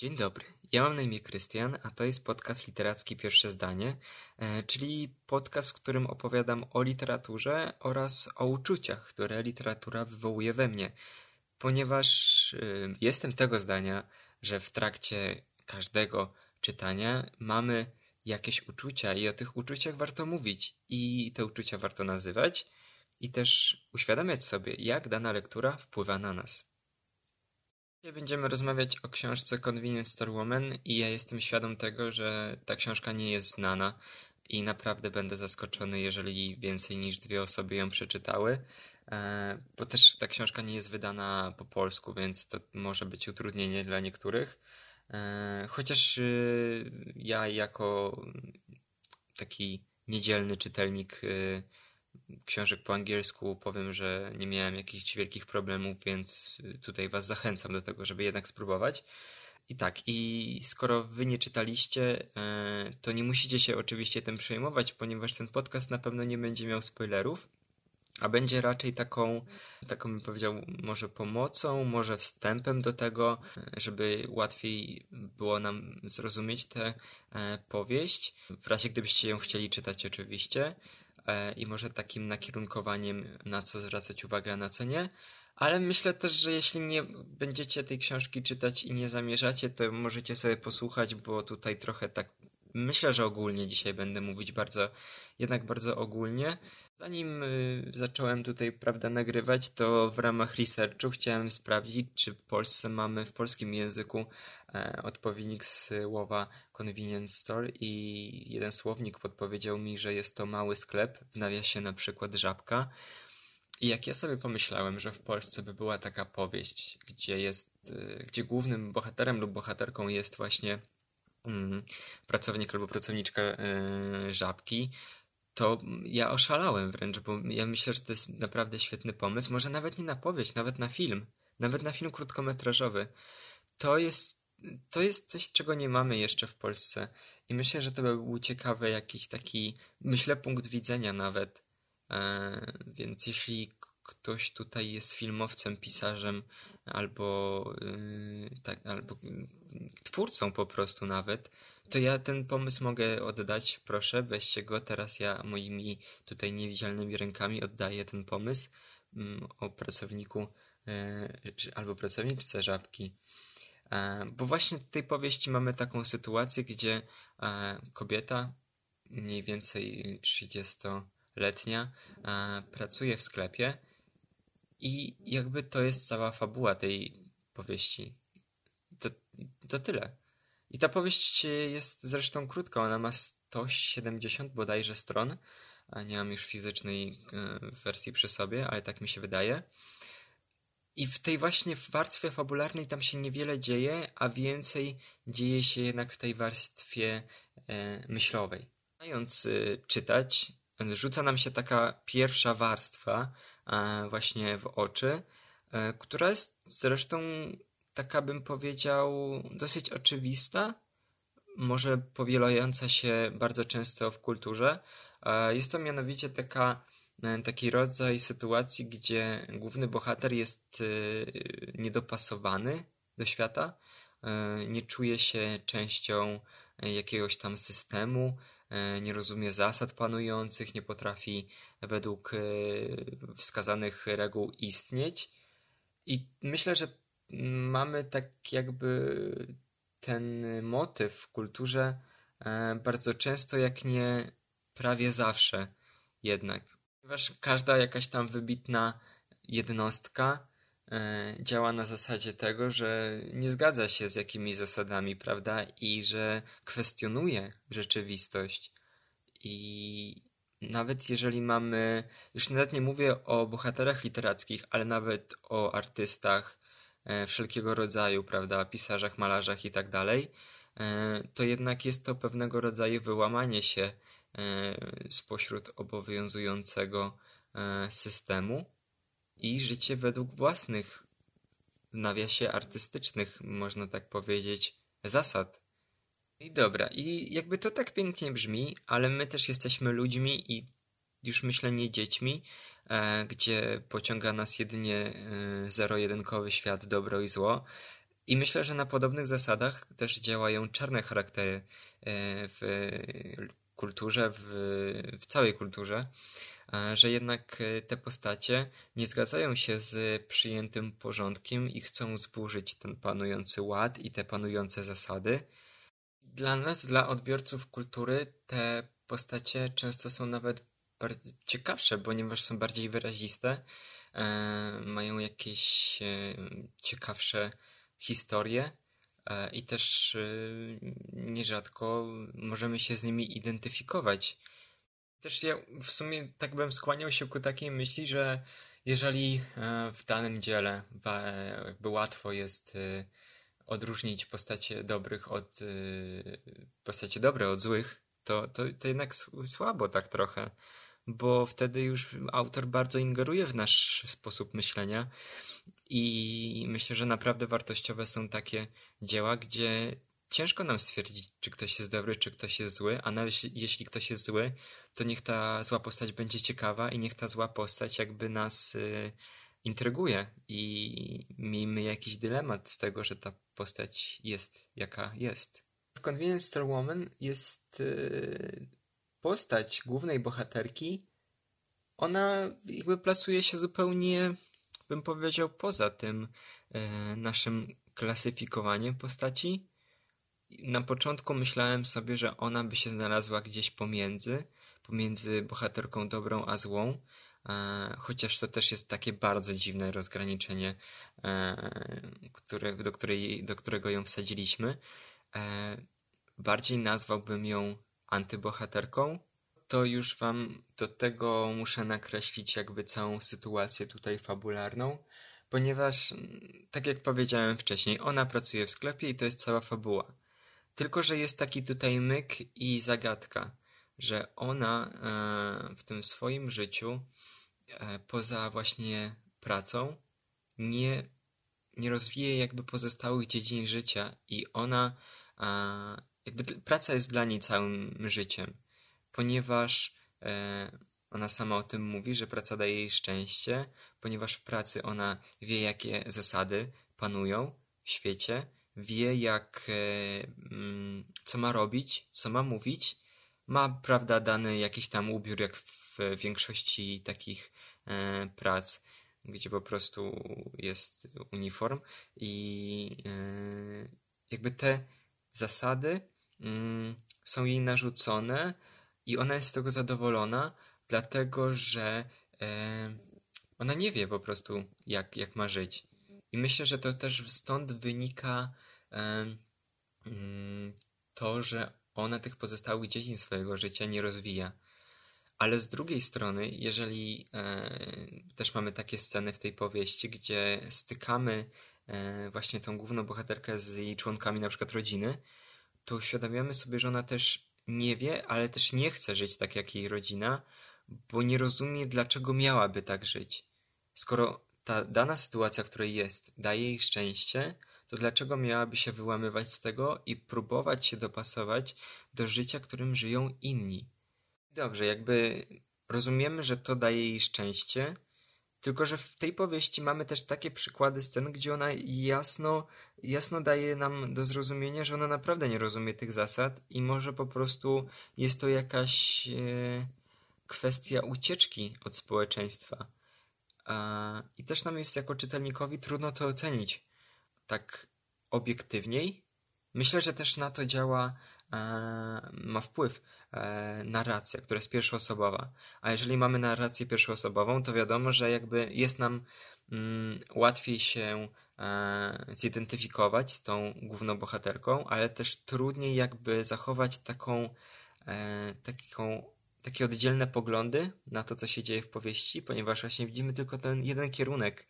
Dzień dobry, ja mam na imię Krystian, a to jest podcast literacki Pierwsze Zdanie, e, czyli podcast, w którym opowiadam o literaturze oraz o uczuciach, które literatura wywołuje we mnie. Ponieważ e, jestem tego zdania, że w trakcie każdego czytania mamy jakieś uczucia i o tych uczuciach warto mówić i te uczucia warto nazywać i też uświadamiać sobie, jak dana lektura wpływa na nas. Dzisiaj będziemy rozmawiać o książce Convenience Store Woman i ja jestem świadom tego, że ta książka nie jest znana i naprawdę będę zaskoczony, jeżeli więcej niż dwie osoby ją przeczytały, e, bo też ta książka nie jest wydana po polsku, więc to może być utrudnienie dla niektórych. E, chociaż y, ja jako taki niedzielny czytelnik y, książek po angielsku powiem, że nie miałem jakichś wielkich problemów, więc tutaj Was zachęcam do tego, żeby jednak spróbować. I tak, i skoro Wy nie czytaliście, e, to nie musicie się oczywiście tym przejmować, ponieważ ten podcast na pewno nie będzie miał spoilerów, a będzie raczej taką, taką bym powiedział, może pomocą, może wstępem do tego, żeby łatwiej było nam zrozumieć tę e, powieść, w razie gdybyście ją chcieli czytać oczywiście. E, i może takim nakierunkowaniem, na co zwracać uwagę, a na co nie. Ale myślę też, że jeśli nie będziecie tej książki czytać i nie zamierzacie, to możecie sobie posłuchać, bo tutaj trochę tak myślę, że ogólnie dzisiaj będę mówić bardzo, jednak bardzo ogólnie. Zanim y, zacząłem tutaj, prawda, nagrywać, to w ramach researchu chciałem sprawdzić, czy w Polsce mamy w polskim języku e, odpowiednik słowa convenience store i jeden słownik podpowiedział mi, że jest to mały sklep, w nawiasie na przykład żabka. I jak ja sobie pomyślałem, że w Polsce by była taka powieść, gdzie jest, y, gdzie głównym bohaterem lub bohaterką jest właśnie mm, pracownik albo pracowniczka y, żabki, to ja oszalałem wręcz, bo ja myślę, że to jest naprawdę świetny pomysł. Może nawet nie na powieść, nawet na film, nawet na film krótkometrażowy. To jest, to jest coś, czego nie mamy jeszcze w Polsce. I myślę, że to by był ciekawy jakiś taki, myślę, punkt widzenia nawet. E, więc jeśli ktoś tutaj jest filmowcem, pisarzem albo, yy, tak, albo twórcą po prostu nawet, to ja ten pomysł mogę oddać, proszę, weźcie go, teraz ja moimi tutaj niewidzialnymi rękami oddaję ten pomysł mm, o pracowniku yy, albo pracowniczce żabki. E, bo właśnie w tej powieści mamy taką sytuację, gdzie e, kobieta, mniej więcej 30-letnia, e, pracuje w sklepie i jakby to jest cała fabuła tej powieści. To, to tyle. I ta powieść jest zresztą krótka, ona ma 170 bodajże stron, nie mam już fizycznej e, wersji przy sobie, ale tak mi się wydaje. I w tej właśnie warstwie fabularnej tam się niewiele dzieje, a więcej dzieje się jednak w tej warstwie e, myślowej. Mając e, czytać, rzuca nam się taka pierwsza warstwa e, właśnie w oczy, e, która jest zresztą taka bym powiedział dosyć oczywista, może powielająca się bardzo często w kulturze. E, jest to mianowicie taka, taki rodzaj sytuacji, gdzie główny bohater jest niedopasowany do świata, nie czuje się częścią jakiegoś tam systemu, E, nie rozumie zasad panujących, nie potrafi według e, wskazanych reguł istnieć. I myślę, że mamy tak jakby ten motyw w kulturze e, bardzo często, jak nie prawie zawsze jednak. Ponieważ każda jakaś tam wybitna jednostka E, działa na zasadzie tego, że nie zgadza się z jakimiś zasadami, prawda? I że kwestionuje rzeczywistość. I nawet jeżeli mamy, już nawet nie mówię o bohaterach literackich, ale nawet o artystach wszelkiego rodzaju, prawda? Pisarzach, malarzach i tak dalej, e, to jednak jest to pewnego rodzaju wyłamanie się spośród obowiązującego systemu i życie według własnych, w nawiasie artystycznych, można tak powiedzieć, zasad. I dobra, i jakby to tak pięknie brzmi, ale my też jesteśmy ludźmi i już myślę nie dziećmi, e, gdzie pociąga nas jedynie e, zero-jedynkowy świat, dobro i zło. I myślę, że na podobnych zasadach też działają czarne charaktery e, w kulturze, w, w całej kulturze, że jednak te postacie nie zgadzają się z przyjętym porządkiem i chcą zburzyć ten panujący ład i te panujące zasady. Dla nas, dla odbiorców kultury, te postacie często są nawet ciekawsze, ponieważ są bardziej wyraziste, e, mają jakieś e, ciekawsze historie e, i też nierzadko możemy się z nimi identyfikować. Też ja w sumie tak bym skłaniał się ku takiej myśli, że jeżeli w danym dziele jakby łatwo jest odróżnić postacie dobrych od postacie dobre od złych, to, to, to jednak słabo tak trochę, bo wtedy już autor bardzo ingeruje w nasz sposób myślenia i myślę, że naprawdę wartościowe są takie dzieła, gdzie ciężko nam stwierdzić, czy ktoś jest dobry, czy ktoś jest zły, a nawet jeśli ktoś jest zły, to niech ta zła postać będzie ciekawa i niech ta zła postać jakby nas y, intryguje i miejmy jakiś dylemat z tego, że ta postać jest jaka jest. W Convenience Store Woman jest y, postać głównej bohaterki. Ona jakby plasuje się zupełnie bym powiedział, poza tym e, naszym klasyfikowaniem postaci. Na początku myślałem sobie, że ona by się znalazła gdzieś pomiędzy, pomiędzy bohaterką dobrą a złą, e, chociaż to też jest takie bardzo dziwne rozgraniczenie, e, które, do, której, do którego ją wsadziliśmy. Bardziej nazwałbym ją antybohaterką, to już wam do tego muszę nakreślić jakby całą sytuację tutaj fabularną, ponieważ, mm, tak jak powiedziałem wcześniej, ona pracuje w sklepie i to jest cała fabuła. Tylko, że jest taki tutaj myk i zagadka, że ona e, w tym swoim życiu, e, poza właśnie pracą, nie, nie rozwija jakby pozostałych dziedzin życia i ona, e, jakby praca jest dla niej całym życiem ponieważ e, ona sama o tym mówi, że praca daje jej szczęście, ponieważ w pracy ona wie, jakie zasady panują w świecie, wie, jak, e, mm, co ma robić, co ma mówić. Ma, prawda, dany jakiś tam ubiór, jak w większości takich e, prac, gdzie po prostu jest uniform i e, jakby te zasady mm, są jej narzucone, i ona jest z tego zadowolona, dlatego że e, ona nie wie po prostu, jak, jak ma żyć. I myślę, że to też stąd wynika e, mm, to, że ona tych pozostałych dziedzin swojego życia nie rozwija. Ale z drugiej strony, jeżeli e, też mamy takie sceny w tej powieści, gdzie stykamy właśnie tą główną bohaterkę z jej członkami na przykład rodziny, to uświadamiamy sobie, że ona też nie wie, ale też nie chce żyć tak jak jej rodzina, bo nie rozumie, dlaczego miałaby tak żyć. Skoro ta dana sytuacja, w której jest, daje jej szczęście, to dlaczego miałaby się wyłamywać z tego i próbować się dopasować do życia, którym żyją inni? Dobrze, jakby rozumiemy, że to daje jej szczęście, tylko, że w tej powieści mamy też takie przykłady scen, gdzie ona jasno, jasno daje nam do zrozumienia, że ona naprawdę nie rozumie tych zasad i może po prostu jest to jakaś e, kwestia ucieczki od społeczeństwa. A, I też nam jest jako czytelnikowi trudno to ocenić tak obiektywniej. Myślę, że też na to działa E, ma wpływ e, narracja, która jest pierwszoosobowa. A jeżeli mamy narrację pierwszoosobową, to wiadomo, że jakby jest nam mm, łatwiej się e, zidentyfikować z tą główną bohaterką, ale też trudniej jakby zachować taką, taką takie oddzielne poglądy na to, co się dzieje w powieści, ponieważ właśnie widzimy tylko ten jeden kierunek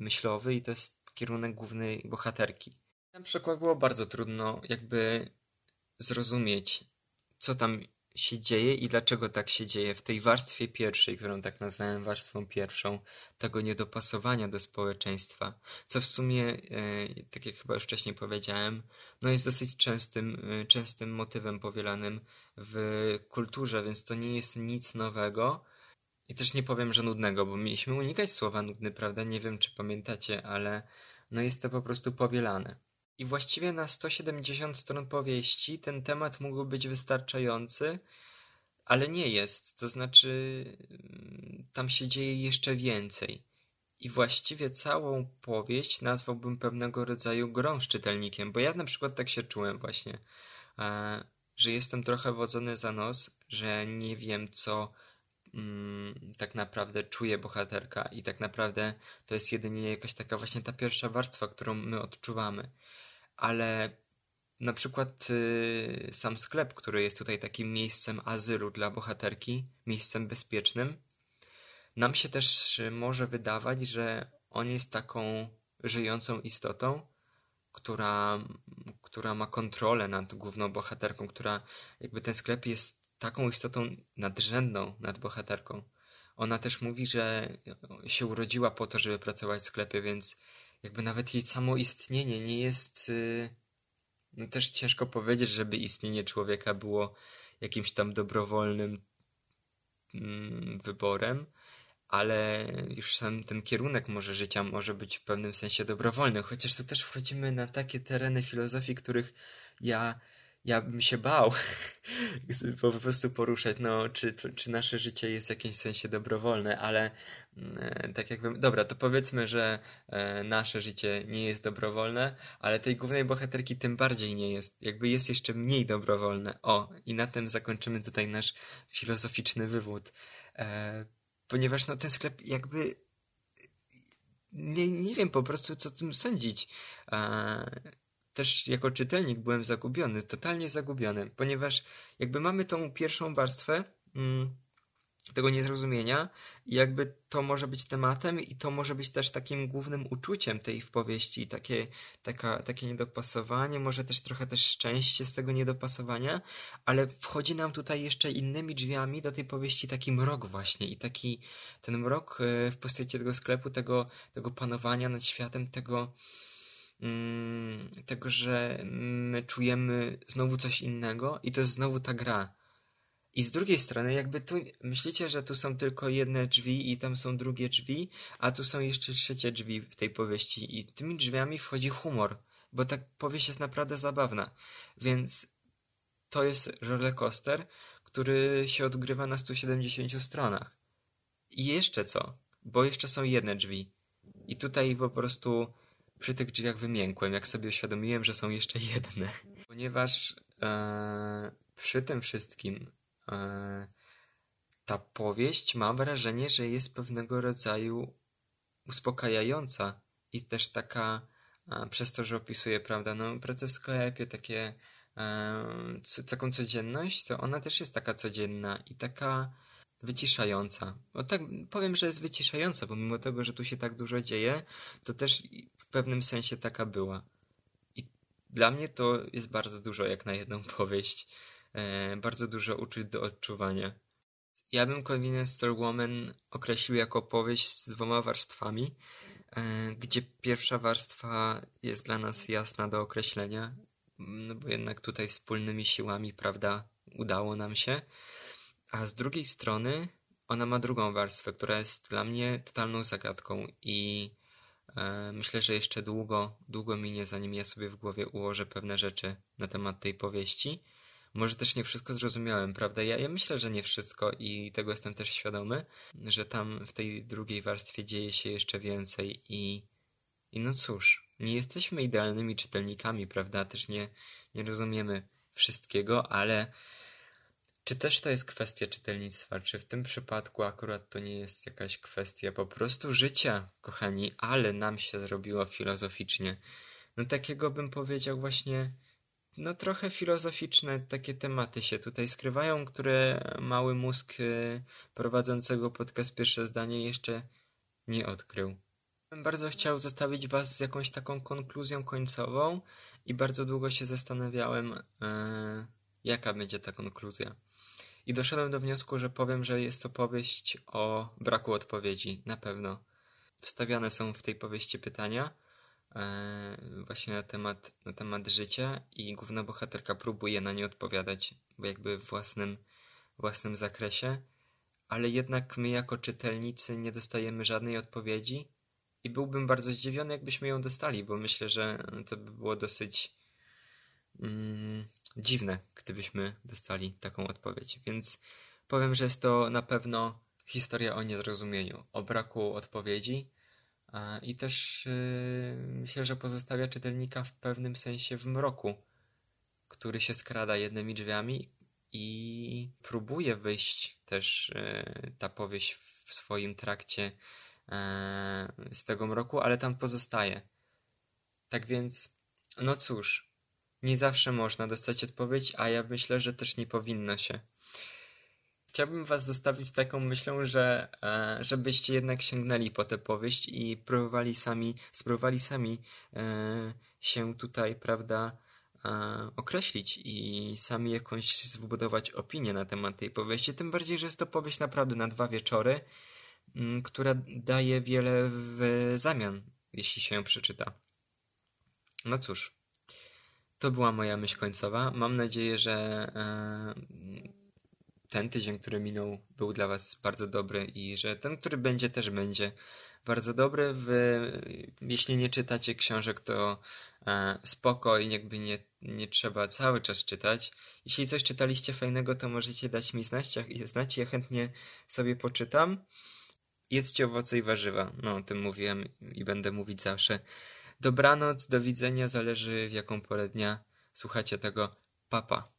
myślowy i to jest kierunek głównej bohaterki. Na przykład było bardzo trudno jakby zrozumieć, co tam się dzieje i dlaczego tak się dzieje w tej warstwie pierwszej, którą tak nazwałem warstwą pierwszą, tego niedopasowania do społeczeństwa, co w sumie, e, tak jak chyba już wcześniej powiedziałem, no jest dosyć częstym, e, częstym motywem powielanym w kulturze, więc to nie jest nic nowego. I też nie powiem, że nudnego, bo mieliśmy unikać słowa nudny, prawda? Nie wiem, czy pamiętacie, ale no jest to po prostu powielane. I właściwie na 170 stron powieści ten temat mógł być wystarczający, ale nie jest. To znaczy, mm, tam się dzieje jeszcze więcej. I właściwie całą powieść nazwałbym pewnego rodzaju grą z czytelnikiem, bo ja na przykład tak się czułem właśnie, e, że jestem trochę wodzony za nos, że nie wiem, co mm, tak naprawdę czuje bohaterka i tak naprawdę to jest jedynie jakaś taka właśnie ta pierwsza warstwa, którą my odczuwamy. Ale na przykład y, sam sklep, który jest tutaj takim miejscem azylu dla bohaterki, miejscem bezpiecznym, nam się też może wydawać, że on jest taką żyjącą istotą, która, która ma kontrolę nad główną bohaterką, która jakby ten sklep jest taką istotą nadrzędną nad bohaterką. Ona też mówi, że się urodziła po to, żeby pracować w sklepie, więc jakby nawet jej samo istnienie nie jest. Y, no też ciężko powiedzieć, żeby istnienie człowieka było jakimś tam dobrowolnym mm, wyborem, ale już sam ten kierunek może życia może być w pewnym sensie dobrowolny, chociaż tu też wchodzimy na takie tereny filozofii, których ja ja bym się bał po prostu poruszać, no, czy, czy nasze życie jest w jakimś sensie dobrowolne, ale e, tak jakby, dobra, to powiedzmy, że e, nasze życie nie jest dobrowolne, ale tej głównej bohaterki tym bardziej nie jest, jakby jest jeszcze mniej dobrowolne. O, i na tym zakończymy tutaj nasz filozoficzny wywód. E, ponieważ no ten sklep jakby nie, nie wiem po prostu co tym sądzić. Też jako czytelnik byłem zagubiony, totalnie zagubiony, ponieważ jakby mamy tą pierwszą warstwę mm, tego niezrozumienia i jakby to może być tematem i to może być też takim głównym uczuciem tej powieści, takie, taka, takie niedopasowanie, może też trochę też szczęście z tego niedopasowania, ale wchodzi nam tutaj jeszcze innymi drzwiami do tej powieści taki mrok właśnie i taki ten mrok e, w postaci tego sklepu, tego, tego panowania nad światem, tego tego, że my czujemy znowu coś innego i to jest znowu ta gra. I z drugiej strony, jakby tu myślicie, że tu są tylko jedne drzwi i tam są drugie drzwi, a tu są jeszcze trzecie drzwi w tej powieści i tymi drzwiami wchodzi humor, bo ta powieść jest naprawdę zabawna. Więc to jest rollercoaster, który się odgrywa na 170 stronach. I jeszcze co? Bo jeszcze są jedne drzwi. I tutaj po prostu przy tych drzwiach wymiękłem, jak sobie uświadomiłem, że są jeszcze jedne. Ponieważ e, przy tym wszystkim e, ta powieść mam wrażenie, że jest pewnego rodzaju uspokajająca i też taka e, przez to, że opisuje, prawda, no pracę w sklepie, takie e, taką codzienność, to ona też jest taka codzienna i taka wyciszająca. No tak, powiem, że jest wyciszająca, bo mimo tego, że tu się tak dużo dzieje, to też w pewnym sensie taka była. I dla mnie to jest bardzo dużo jak na jedną powieść. E, bardzo dużo uczuć do odczuwania. Ja bym Convenience Store Woman określił jako powieść z dwoma warstwami, e, gdzie pierwsza warstwa jest dla nas jasna do określenia, no bo jednak tutaj wspólnymi siłami, prawda, udało nam się. A z drugiej strony ona ma drugą warstwę, która jest dla mnie totalną zagadką i e, myślę, że jeszcze długo, długo minie, zanim ja sobie w głowie ułożę pewne rzeczy na temat tej powieści. Może też nie wszystko zrozumiałem, prawda? Ja, ja myślę, że nie wszystko i tego jestem też świadomy, że tam w tej drugiej warstwie dzieje się jeszcze więcej i, i no cóż, nie jesteśmy idealnymi czytelnikami, prawda? Też nie, nie rozumiemy wszystkiego, ale czy też to jest kwestia czytelnictwa? Czy w tym przypadku akurat to nie jest jakaś kwestia po prostu życia, kochani, ale nam się zrobiło filozoficznie? No takiego bym powiedział właśnie, no trochę filozoficzne takie tematy się tutaj skrywają, które mały mózg y, prowadzącego podcast Pierwsze Zdanie jeszcze nie odkrył. Bardzo chciał zostawić was z jakąś taką konkluzją końcową i bardzo długo się zastanawiałem, yy, jaka będzie ta konkluzja. I doszedłem do wniosku, że powiem, że jest to powieść o braku odpowiedzi. Na pewno. Wstawiane są w tej powieści pytania e, właśnie na temat, na temat życia i główna bohaterka próbuje na nie odpowiadać jakby w własnym, własnym zakresie, ale jednak my jako czytelnicy nie dostajemy żadnej odpowiedzi, I byłbym bardzo zdziwiony, jakbyśmy ją dostali, bo myślę, że to by było dosyć mm, dziwne, gdybyśmy dostali taką odpowiedź. Więc powiem, że jest to na pewno historia o niezrozumieniu, o braku odpowiedzi i też yy, myślę, że pozostawia czytelnika w pewnym sensie w mroku, który się skrada jednymi drzwiami i próbuje wyjść też yy, ta powieść w swoim trakcie yy, z tego mroku, ale tam pozostaje. Tak więc, no cóż, nie zawsze można dostać odpowiedź, a ja myślę, że też nie powinno się. Chciałbym was zostawić taką myślą, że e, żebyście jednak sięgnęli po tę powieść i próbowali sami, spróbowali sami e, się tutaj, prawda, e, określić i sami jakąś zbudować opinię na temat tej powieści. Tym bardziej, że jest to powieść naprawdę na dwa wieczory, mm, która daje wiele w zamian, jeśli się ją przeczyta. No cóż, to była moja myśl końcowa. Mam nadzieję, że e, ten tydzień, który minął, był dla Was bardzo dobry i że ten, który będzie, też będzie bardzo dobry. Wy, jeśli nie czytacie książek, to e, spoko i jakby nie, nie trzeba cały czas czytać. Jeśli coś czytaliście fajnego, to możecie dać mi znać, znać ja chętnie sobie poczytam. Jedzcie owoce i warzywa. No, o tym mówiłem i będę mówić zawsze. Dobranoc, do widzenia, zależy w jaką porę dnia słuchacie tego. Papa.